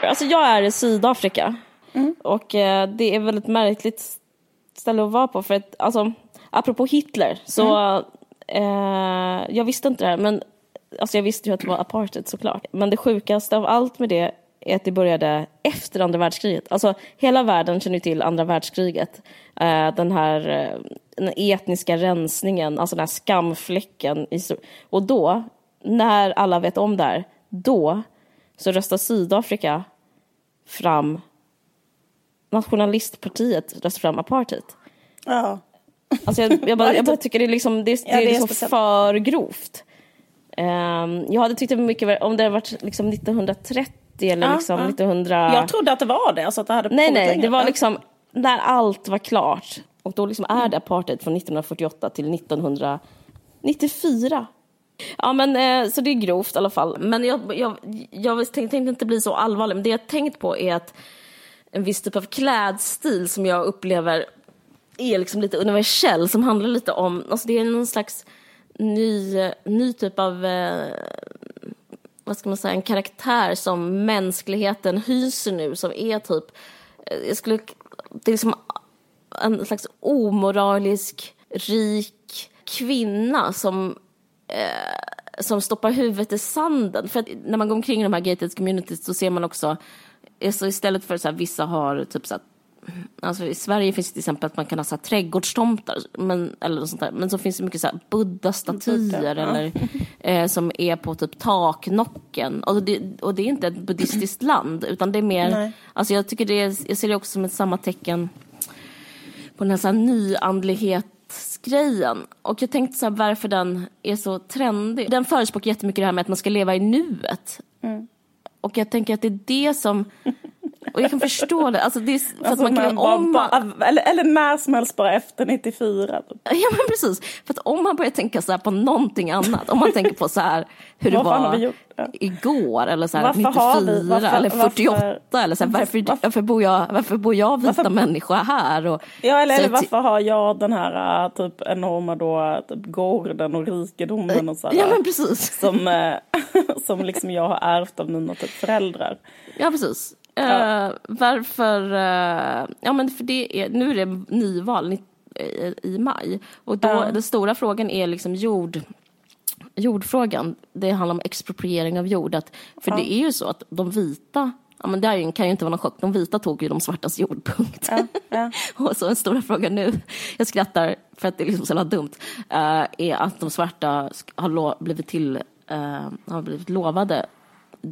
alltså jag är i Sydafrika. Mm. Och eh, det är väldigt märkligt ställe att vara på. För att, alltså, apropå Hitler, så mm. eh, jag visste inte det här, men alltså jag visste ju att det var apartheid såklart. Men det sjukaste av allt med det är att det började efter andra världskriget. Alltså hela världen känner ju till andra världskriget. Eh, den här eh, den etniska rensningen, alltså den här skamfläcken. Och då, när alla vet om det här, då så röstar Sydafrika fram nationalistpartiet röstar fram apartheid. Ja. Alltså jag, jag, bara, (laughs) jag bara tycker det är, liksom, det, ja, det är liksom för grovt. Um, jag hade tyckt det var mycket om det hade varit liksom 1930 eller ja, liksom ja. 1900... Jag trodde att det var det. Alltså att det hade nej, nej, längre. det var liksom när allt var klart. Och då liksom är det apartheid från 1948 till 1994. Ja, men eh, så det är grovt i alla fall. Men jag, jag, jag tänkte inte bli så allvarlig. Men det jag tänkt på är att en viss typ av klädstil som jag upplever är liksom lite universell, som handlar lite om, alltså det är någon slags ny, ny typ av, eh, vad ska man säga, en karaktär som mänskligheten hyser nu, som är typ, eh, jag skulle, det är liksom en slags omoralisk, rik kvinna som eh, som stoppar huvudet i sanden. För att när man går omkring i de här gated communities så ser man också så istället för så här, vissa har typ så här, Alltså I Sverige finns det till exempel att man kan ha så här, trädgårdstomtar, men, eller sånt där. men så finns det mycket så här, buddha-statyer Buddha, eller, eh, som är på typ taknocken. Och det, och det är inte ett buddhistiskt land, utan det är mer, alltså jag tycker det är, jag ser det också som ett samma tecken på den här, så här nyandlighetsgrejen. Och jag tänkte så här, varför den är så trendig. Den förespråkar jättemycket det här med att man ska leva i nuet. Mm. Och jag tänker att det är det som (laughs) och jag kan förstå det. Alltså det är, för alltså att man kan, om man, eller, eller när som helst bara efter 94. (laughs) Ja men precis. För att om man börjar tänka så på någonting annat. Om man tänker på så här hur det var igår eller så här varför 94 varför, eller 48 varför, eller så här, varför, varför, bor jag, varför bor jag vita varför, människa här? Och, ja eller, eller varför har jag den här äh, typ enorma då, typ gården och rikedomen och så här, Ja men precis. Som, äh, (laughs) som liksom jag har ärvt av mina typ föräldrar. Ja precis. Ja. Uh, varför, uh, ja men för det är, nu är det nyval i, i maj och då, ja. den stora frågan är liksom jord, jordfrågan. Det handlar om expropriering av jord. Att, för ja. det är ju så att de vita Ja, men det kan ju inte vara någon chock. De vita tog ju de svartas jordpunkt. Ja, ja. (laughs) och så en stora fråga nu, jag skrattar för att det är liksom så jävla dumt, uh, är att de svarta har blivit, till, uh, har blivit lovade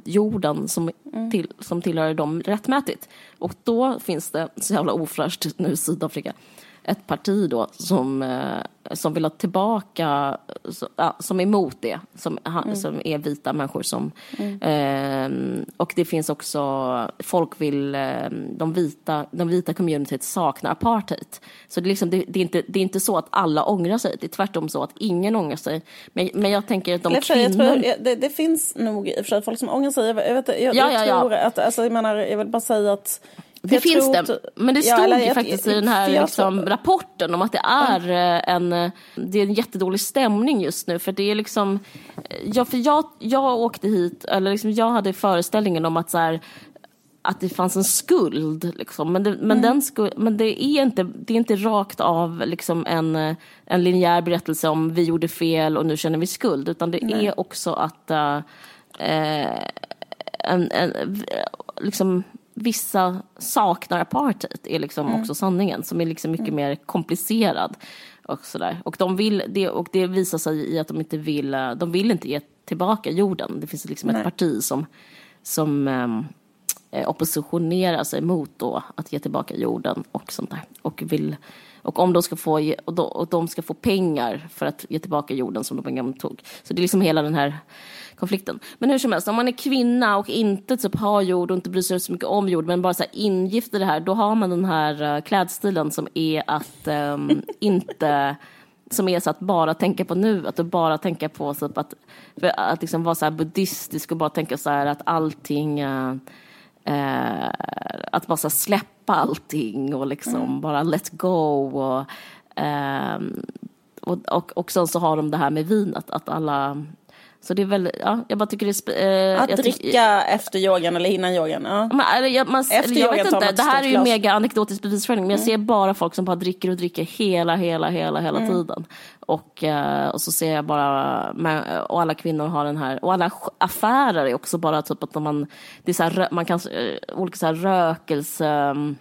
jorden som, mm. till, som tillhör dem rättmätigt. Och då finns det, så jävla ofräscht nu Sydafrika, ett parti då som, eh, som vill ha tillbaka, som är emot det, som, mm. som är vita människor som, mm. eh, och det finns också, folk vill, eh, de vita, de vita communityt saknar apartheid. Så det är, liksom, det, det, är inte, det är inte så att alla ångrar sig, det är tvärtom så att ingen ångrar sig. Men, men jag tänker att de jag kvinnor... Jag tror, det, det, finns nog i och för sig folk som ångrar sig, jag, jag, vet, jag, ja, jag ja, tror ja. att, alltså, jag menar, jag vill bara säga att det finns det, men det stod ja, ju faktiskt i den här liksom, rapporten om att det är eh, en, eh, det är en jättedålig stämning just nu. För det är liksom, eh, ja, för jag, jag åkte hit, eller liksom, jag hade föreställningen om att så här, att det fanns en skuld. Liksom. Men, det, men, mm. den skuld, men det, är inte, det är inte rakt av liksom en, en linjär berättelse om vi gjorde fel och nu känner vi skuld. Utan det Nej. är också att uh, en, en, liksom, vissa saknar apartheid är liksom mm. också sanningen som är liksom mycket mm. mer komplicerad. Och, sådär. Och, de vill, det, och det visar sig i att de inte vill, de vill inte ge tillbaka jorden. Det finns liksom ett parti som, som um, oppositionerar sig mot då att ge tillbaka jorden och sånt där. Och, vill, och om de ska få, och de, och de ska få pengar för att ge tillbaka jorden som de en gång tog. Så det är liksom hela den här konflikten. Men hur som helst, om man är kvinna och inte typ har jord och inte bryr sig så mycket om jord men bara så här ingift i det här, då har man den här uh, klädstilen som är att um, (laughs) inte som är så att bara tänka på nu, att bara tänka på typ att, att liksom vara så här buddhistisk och bara tänka så här att allting uh, uh, att bara släppa allting och liksom mm. bara let go och, uh, och, och, och sen så har de det här med vinet, att alla så det är väl, ja, jag bara tycker det är... Eh, att dricka efter yogan eller innan yogan? Ja. Men, jag, man, efter jag vet inte, det här är ju mega anekdotisk bevisföring men jag mm. ser bara folk som bara dricker och dricker hela, hela, hela, hela mm. tiden. Och, eh, och så ser jag bara, och alla kvinnor har den här, och alla affärer är också bara typ att man, det är så här, man kan, eh, olika så här rökelse, mm,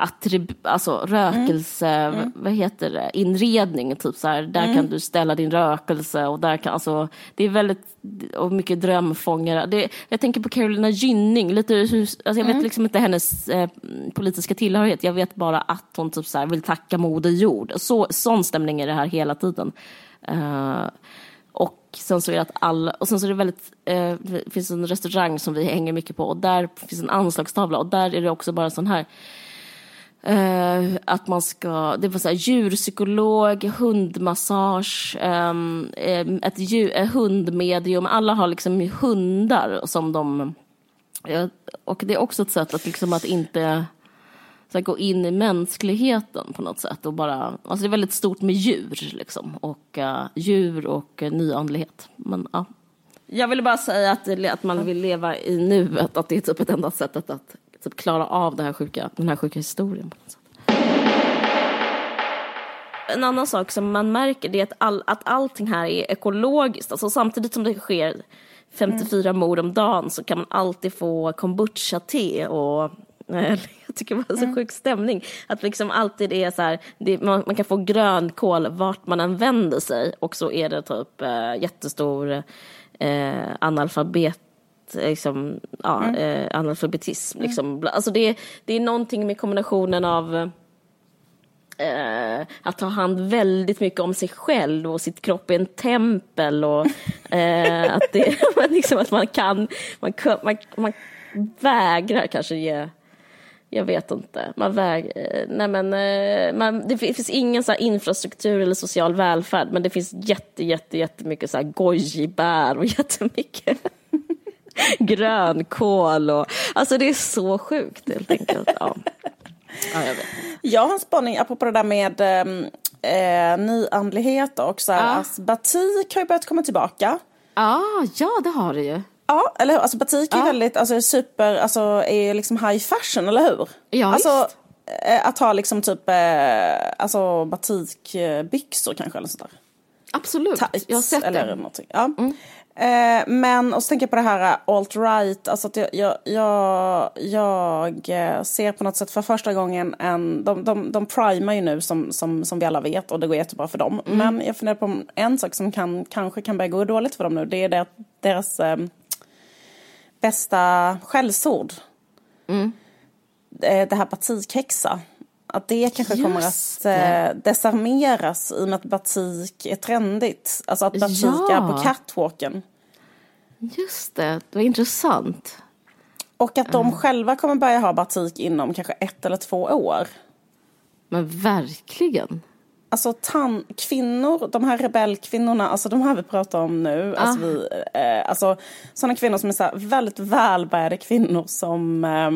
attrib alltså rökelse, mm. Mm. vad heter det, inredning, typ så här, där mm. kan du ställa din rökelse och där kan, alltså, det är väldigt, och mycket drömfångare. Det, jag tänker på Carolina Gynning, lite, alltså jag vet mm. liksom inte hennes eh, politiska tillhörighet, jag vet bara att hon typ så här, vill tacka Moder Jord. Så, sån stämning är det här hela tiden. Uh, och sen så är det att alla, och sen så är det väldigt, eh, det finns en restaurang som vi hänger mycket på och där finns en anslagstavla och där är det också bara sån här Uh, att man ska, det var så här, djurpsykolog, hundmassage, um, ett djur, ett hundmedium. Alla har liksom hundar som de... Uh, och det är också ett sätt att, liksom att inte så här, gå in i mänskligheten på något sätt. Och bara, alltså det är väldigt stort med djur, liksom. och, uh, djur och uh, nyandlighet. Men, ja. Jag ville bara säga att, att man vill leva i nuet, att det är typ ett enda sättet att typ klara av det här sjuka, den här sjuka historien. En annan sak som man märker är att, all, att allting här är ekologiskt. Alltså samtidigt som det sker 54 mm. mord om dagen så kan man alltid få kombucha-te och (laughs) jag tycker det var så mm. sjuk stämning. Att liksom alltid är så här, det, man, man, kan få grönkål vart man än vänder sig och så är det typ äh, jättestor äh, analfabet liksom, ja, mm. eh, analfabetism. Mm. Liksom. Alltså det, det är någonting med kombinationen av eh, att ta hand väldigt mycket om sig själv och sitt kropp är en tempel och (laughs) eh, att, det, (laughs) liksom, att man kan, man, man, man vägrar kanske ge jag vet inte. Man väg, eh, nej men, eh, man, det finns ingen så infrastruktur eller social välfärd men det finns jätte, jätte, jättemycket så här gojibär och (laughs) jättemycket (laughs) grönkål och... Alltså det är så sjukt helt enkelt. Ja. Ja, jag, vet. jag har en spaning apropå det där med ehm, eh, nyandlighet och så här, ja. alltså, batik har ju börjat komma tillbaka. Ah, ja, det har det ju. Ja, eller hur? Alltså batik är ja. väldigt, alltså super, alltså är liksom high fashion, eller hur? Ja, alltså, visst. Eh, att ha liksom typ, eh, alltså batikbyxor kanske eller sådär. Absolut, Tights, jag har sett eller det. Någonting. Ja. Mm. Eh, men, och så tänker jag på det här eh, alt-right, alltså att jag, jag, jag, jag, eh, ser på något sätt för första gången en, de, de, de primar ju nu som, som, som vi alla vet och det går jättebra för dem. Mm. Men jag funderar på en sak som kan, kanske kan börja gå dåligt för dem nu, det är det, deras eh, bästa skällsord. Mm. Det här batikhäxa. Att det kanske Just kommer att eh, desarmeras i och med att batik är trendigt. Alltså att batik ja. är på catwalken. Just det, det var intressant. Och att de mm. själva kommer börja ha batik inom kanske ett eller två år. Men verkligen. Alltså tan kvinnor, de här rebellkvinnorna, alltså de här vi pratar om nu. Ah. Alltså, vi, eh, alltså sådana kvinnor som är så väldigt välbärgade kvinnor som eh,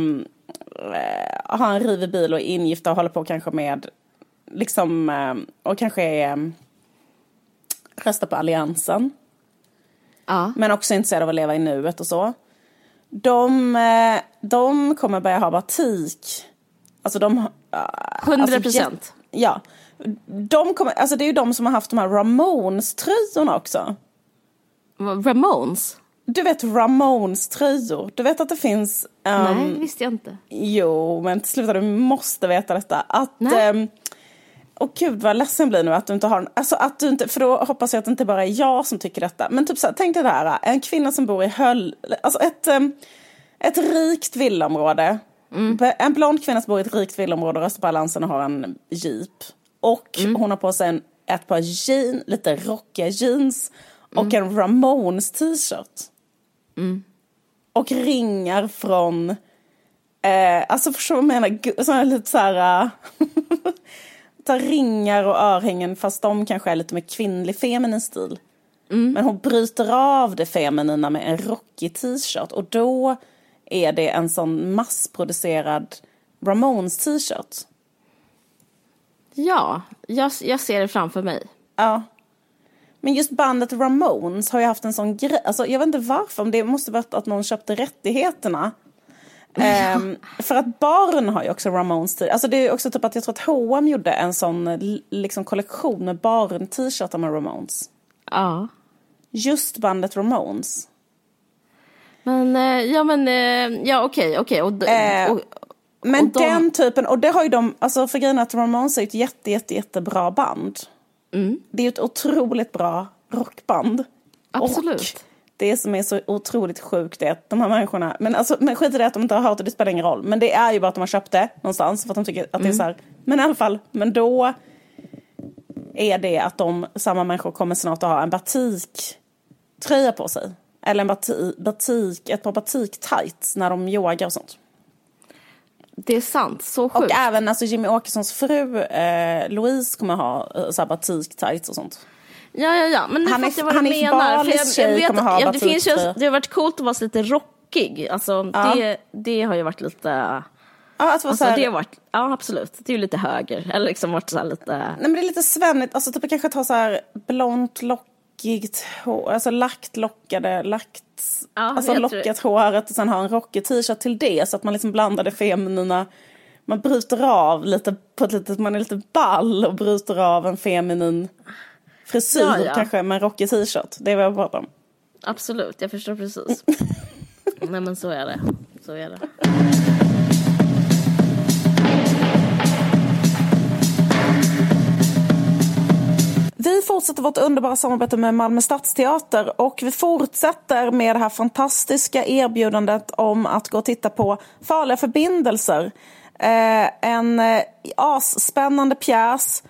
Eh, har en rivig bil och är ingifta och håller på kanske med, liksom, eh, och kanske är, eh, röstar på alliansen. Ja. Men också intresserad av att leva i nuet och så. De, de kommer börja ha batik. Alltså de... 100 procent. Alltså, ja. De kommer, alltså det är ju de som har haft de här Ramones-tröjorna också. Ramones? Du vet Ramones-tröjor. Du vet att det finns... Um, Nej, det visste jag inte. Jo, men sluta, du måste veta detta. Att... Um, och gud vad ledsen jag blir nu att du inte har alltså att du inte, för då hoppas jag att det inte bara är jag som tycker detta. Men typ så här, tänk dig det här, en kvinna som bor i Höll, alltså ett, um, ett rikt villaområde. Mm. En blond kvinna som bor i ett rikt villaområde, röstar på Alliansen och har en jeep. Och mm. hon har på sig en, ett par jeans, lite rockiga jeans och mm. en Ramones t-shirt. Mm. Och ringar från, eh, alltså förstår du vad jag menar? Sådana lite så här... (laughs) tar ringar och örhängen fast de kanske är lite mer kvinnlig feminin stil. Mm. Men hon bryter av det feminina med en rockig t-shirt och då är det en sån massproducerad Ramones t-shirt. Ja, jag, jag ser det framför mig. Ja. Men just bandet Ramones har ju haft en sån grej, alltså jag vet inte varför, om det måste varit att någon köpte rättigheterna. Um, för att barn har ju också Ramones t Alltså det är också typ att jag tror att H&M gjorde en sån liksom kollektion med barn t-shirtar med Ramones. Ja. Just bandet Ramones. Men, eh, ja men, eh, ja okej, okej. Och, eh, och, men och de... den typen, och det har ju de, alltså för grejen att Ramones är ett jätte, jätte, jättebra band. Mm. Det är ett otroligt bra rockband. Absolut. Och det som är så otroligt sjukt är att de här människorna, men, alltså, men skit i det att de inte har hört det, det spelar ingen roll. Men det är ju bara att de har köpt det någonstans för att de tycker att mm. det är mm. så här. Men i alla fall, men då är det att de, samma människor kommer snart att ha en batiktröja på sig. Eller en batik, batik ett par batik-tights när de yogar och sånt. Det är sant, så sjukt. Och även alltså, Jimmy Åkessons fru eh, Louise kommer ha eh, batik-tights och sånt. Ja, ja, ja, men nu fattar jag vad du menar. För jag, jag vet, ha ja, det, finns ju, det har varit coolt att vara lite rockig. Alltså, ja. det, det har ju varit lite... Ja, att vara alltså, det har varit, ja absolut, det är ju lite höger. Eller liksom varit så lite... Nej men det är lite svennigt, alltså typ kanske ta så här blont lockigt hår, alltså lagt lockade, lagt, ja, alltså lockat håret och sen ha en rockig t-shirt till det så att man liksom blandar det feminina man bryter av lite på ett litet, man är lite ball och bryter av en feminin frisyr ja, ja. kanske med en rockig t-shirt. Det är vad jag pratar om. Absolut, jag förstår precis. (laughs) Nej men så är det. Så är det. Fortsätter vårt underbara samarbete med Malmö Stadsteater och vi fortsätter med det här fantastiska erbjudandet om att gå och titta på Farliga förbindelser. Eh, en eh, asspännande pjäs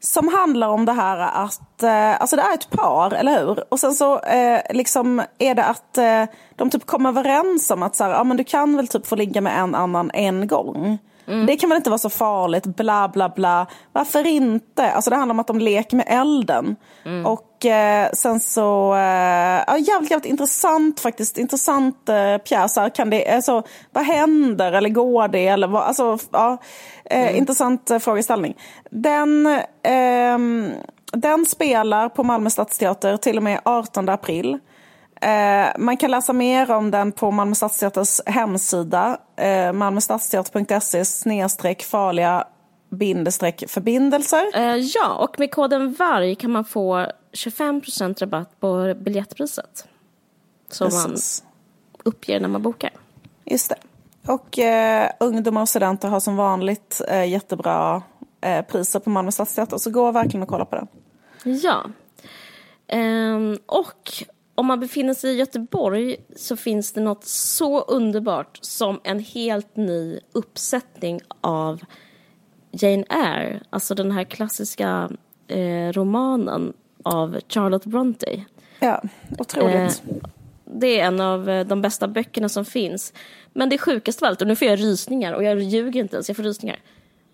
som handlar om det här att, eh, alltså det är ett par, eller hur? Och sen så eh, liksom är det att eh, de typ kommer överens om att så här, ja, men du kan väl typ få ligga med en annan en gång. Mm. Det kan väl inte vara så farligt, bla bla bla. Varför inte? Alltså det handlar om att de leker med elden. Mm. Och eh, sen så, eh, ja, jävligt, jävligt intressant faktiskt. Intressant eh, pjäs. Kan det, alltså, vad händer eller går det? Eller vad, alltså, ja, eh, mm. Intressant eh, frågeställning. Den, eh, den spelar på Malmö Stadsteater till och med 18 april. Eh, man kan läsa mer om den på Malmö Stadsteaters hemsida. Eh, Malmöstadsteater.se snedstreck farliga bindestreck förbindelser. Eh, ja, och med koden VARG kan man få 25% rabatt på biljettpriset. Som Precis. man uppger när man bokar. Just det. Och eh, ungdomar och studenter har som vanligt eh, jättebra eh, priser på Malmö Stadsteater. Så gå verkligen och kolla på den. Ja. Um, och om man befinner sig i Göteborg så finns det något så underbart som en helt ny uppsättning av Jane Eyre, alltså den här klassiska eh, romanen av Charlotte Bronte. Ja, otroligt. Eh, det är en av eh, de bästa böckerna som finns. Men det sjukaste av allt, och nu får jag rysningar och jag ljuger inte ens, jag får rysningar.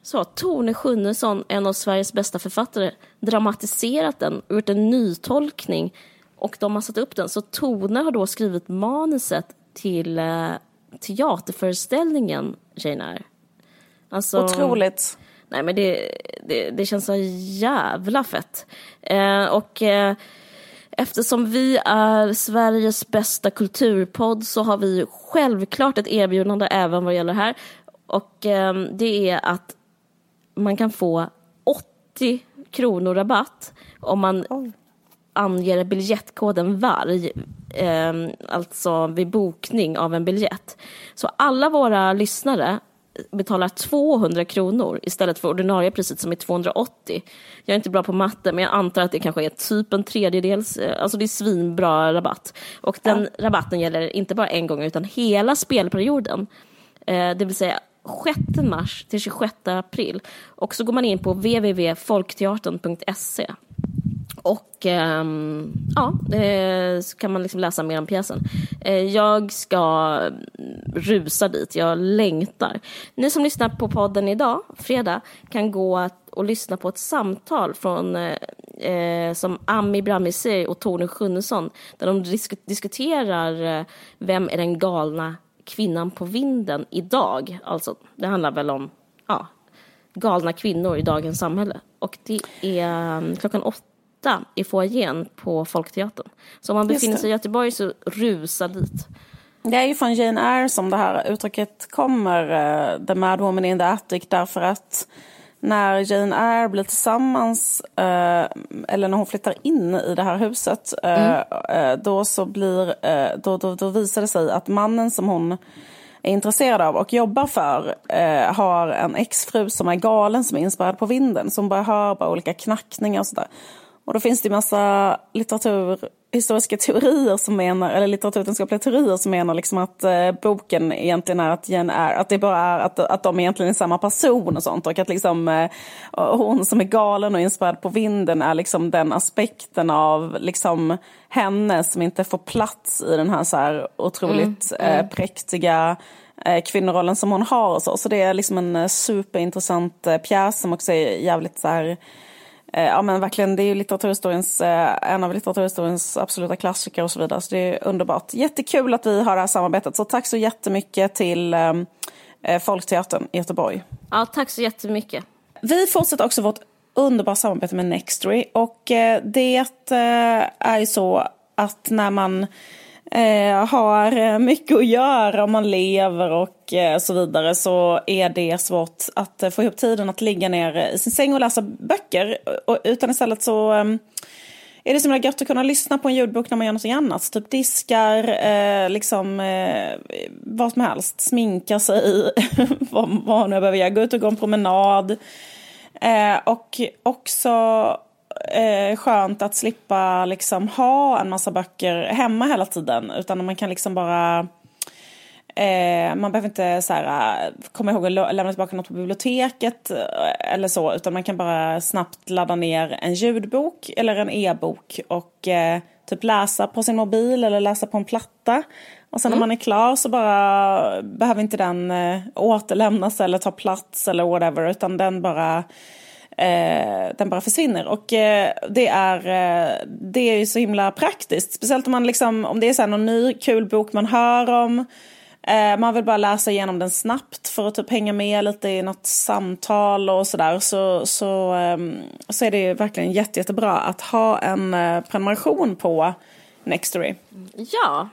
Så har Tone Schunnesson, en av Sveriges bästa författare, dramatiserat den och gjort en nytolkning och de har satt upp den. Så Tone har då skrivit manuset till eh, teaterföreställningen Jane Eyre. Alltså, Otroligt. Nej men det, det, det känns så jävla fett. Eh, och eh, Eftersom vi är Sveriges bästa kulturpodd så har vi självklart ett erbjudande även vad gäller här. Och eh, det är att man kan få 80 kronor rabatt om man oh. Anger biljettkoden VARG, eh, alltså vid bokning av en biljett. Så alla våra lyssnare betalar 200 kronor istället för ordinarie priset som är 280. Jag är inte bra på matte men jag antar att det kanske är typ en tredjedels, eh, alltså det är svinbra rabatt. Och den ja. rabatten gäller inte bara en gång utan hela spelperioden. Eh, det vill säga 6 mars till 26 april. Och så går man in på www.folkteatern.se och ähm, ja, eh, så kan man liksom läsa mer om pjäsen. Eh, jag ska rusa dit, jag längtar. Ni som lyssnar på podden idag, fredag, kan gå och lyssna på ett samtal från eh, eh som Ami Bramisi och Tone Schunnesson där de disk diskuterar eh, vem är den galna kvinnan på vinden idag. Alltså, det handlar väl om ja, galna kvinnor i dagens samhälle. Och det är um, klockan åtta i foajén på Folkteatern. Så om man befinner sig i Göteborg så rusa dit. Det är ju från Jane Eyre som det här uttrycket kommer, uh, The Mad Woman in the Attic, därför att när Jane Eyre blir tillsammans, uh, eller när hon flyttar in i det här huset, uh, mm. då, så blir, då, då, då visar det sig att mannen som hon är intresserad av och jobbar för har en exfru som är galen, som är inspirerad på vinden, som bara hör bara olika knackningar och sådär. Och då finns det massa litteratur, historiska teorier som menar, eller litteraturvetenskapliga teorier som menar liksom att eh, boken egentligen är att Jen är, att det bara är att, att de egentligen är samma person och sånt. Och att liksom eh, hon som är galen och inspirerad på vinden är liksom den aspekten av liksom henne som inte får plats i den här så här otroligt mm, mm. Eh, präktiga eh, kvinnorollen som hon har och så. Så det är liksom en eh, superintressant eh, pjäs som också är jävligt så här ja men verkligen, det är ju litteraturhistoriens, eh, en av litteraturhistoriens absoluta klassiker och så vidare. Så det är underbart. Jättekul att vi har det här samarbetet. Så tack så jättemycket till eh, Folkteatern i Göteborg. Ja, tack så jättemycket. Vi fortsätter också vårt underbara samarbete med Nextory. Och det är ju så att när man eh, har eh, mycket att göra om man lever och Eh, så vidare så är det svårt att eh, få ihop tiden att ligga ner i sin säng och läsa böcker. Utan istället så eh, är det så himla gött att kunna lyssna på en ljudbok när man gör något annat. Typ diskar, liksom vad som helst, sminkar sig, (laughs) vad, vad man nu behöver göra, gå ut och gå en promenad. Och också eh, skönt att slippa liksom ha en massa böcker hemma hela tiden. Utan man kan liksom bara... Eh, man behöver inte så här, eh, komma ihåg att lämna tillbaka något på biblioteket eh, eller så. Utan man kan bara snabbt ladda ner en ljudbok eller en e-bok och eh, typ läsa på sin mobil eller läsa på en platta. Och sen mm. när man är klar så bara behöver inte den eh, återlämnas eller ta plats eller whatever. Utan den bara eh, den bara försvinner. Och eh, det, är, eh, det är ju så himla praktiskt. Speciellt om, man liksom, om det är så någon ny kul bok man hör om. Eh, man vill bara läsa igenom den snabbt för att typ hänga med lite i något samtal och sådär. Så, så, ehm, så är det verkligen jätte, jättebra att ha en eh, prenumeration på Nextory. Ja,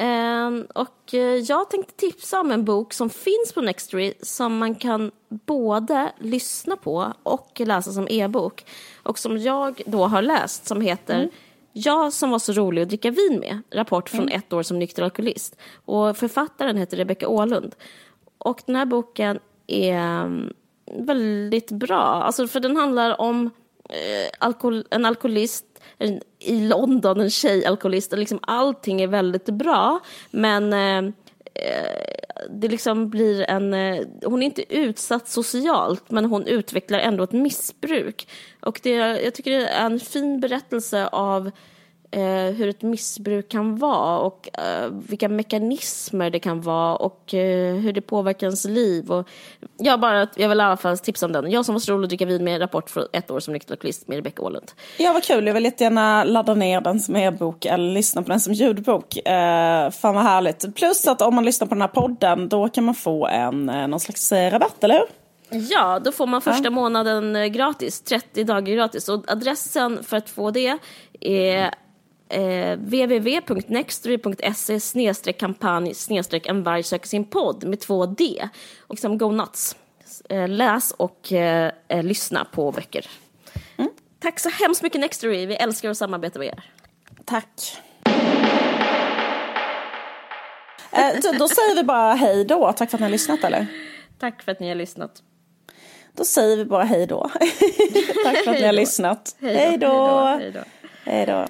Um, och uh, jag tänkte tipsa om en bok som finns på Nextory som man kan både lyssna på och läsa som e-bok. Och som jag då har läst som heter mm. Jag som var så rolig att dricka vin med, rapport från mm. ett år som nykter alkoholist. Och författaren heter Rebecka Ålund. Och den här boken är um, väldigt bra, alltså för den handlar om uh, alkohol, en alkoholist en, i London, en tjejalkoholist. Liksom allting är väldigt bra, men eh, det liksom blir en... Eh, hon är inte utsatt socialt, men hon utvecklar ändå ett missbruk. Och det, jag tycker det är en fin berättelse av eh, hur ett missbruk kan vara och eh, vilka mekanismer det kan vara och eh, hur det påverkar ens liv. Och jag, bara, jag vill i alla fall tipsa om den. Jag som var så rolig att dricka vin med rapport för ett år som nykteralkoholist med Rebecka Åhlund. Ja, vad kul. Jag vill jättegärna ladda ner den som e-bok eller lyssna på den som ljudbok. Eh, fan vad härligt. Plus att om man lyssnar på den här podden då kan man få en eh, någon slags eh, rabatt, eller hur? Ja, då får man första ja. månaden gratis, 30 dagar gratis. Och adressen för att få det är eh, www.nextory.se snedstreck kampanj snedstreck en varg söker sin podd med två D. Och liksom go nuts. Eh, läs och eh, eh, lyssna på böcker. Mm. Tack så hemskt mycket Nextory. Vi älskar att samarbeta med er. Tack. eh, då säger vi bara hej då. Tack för att ni har lyssnat eller? Tack för att ni har lyssnat. Då säger vi bara hej då. (laughs) Tack för att ni har lyssnat. Hej då. Hej då.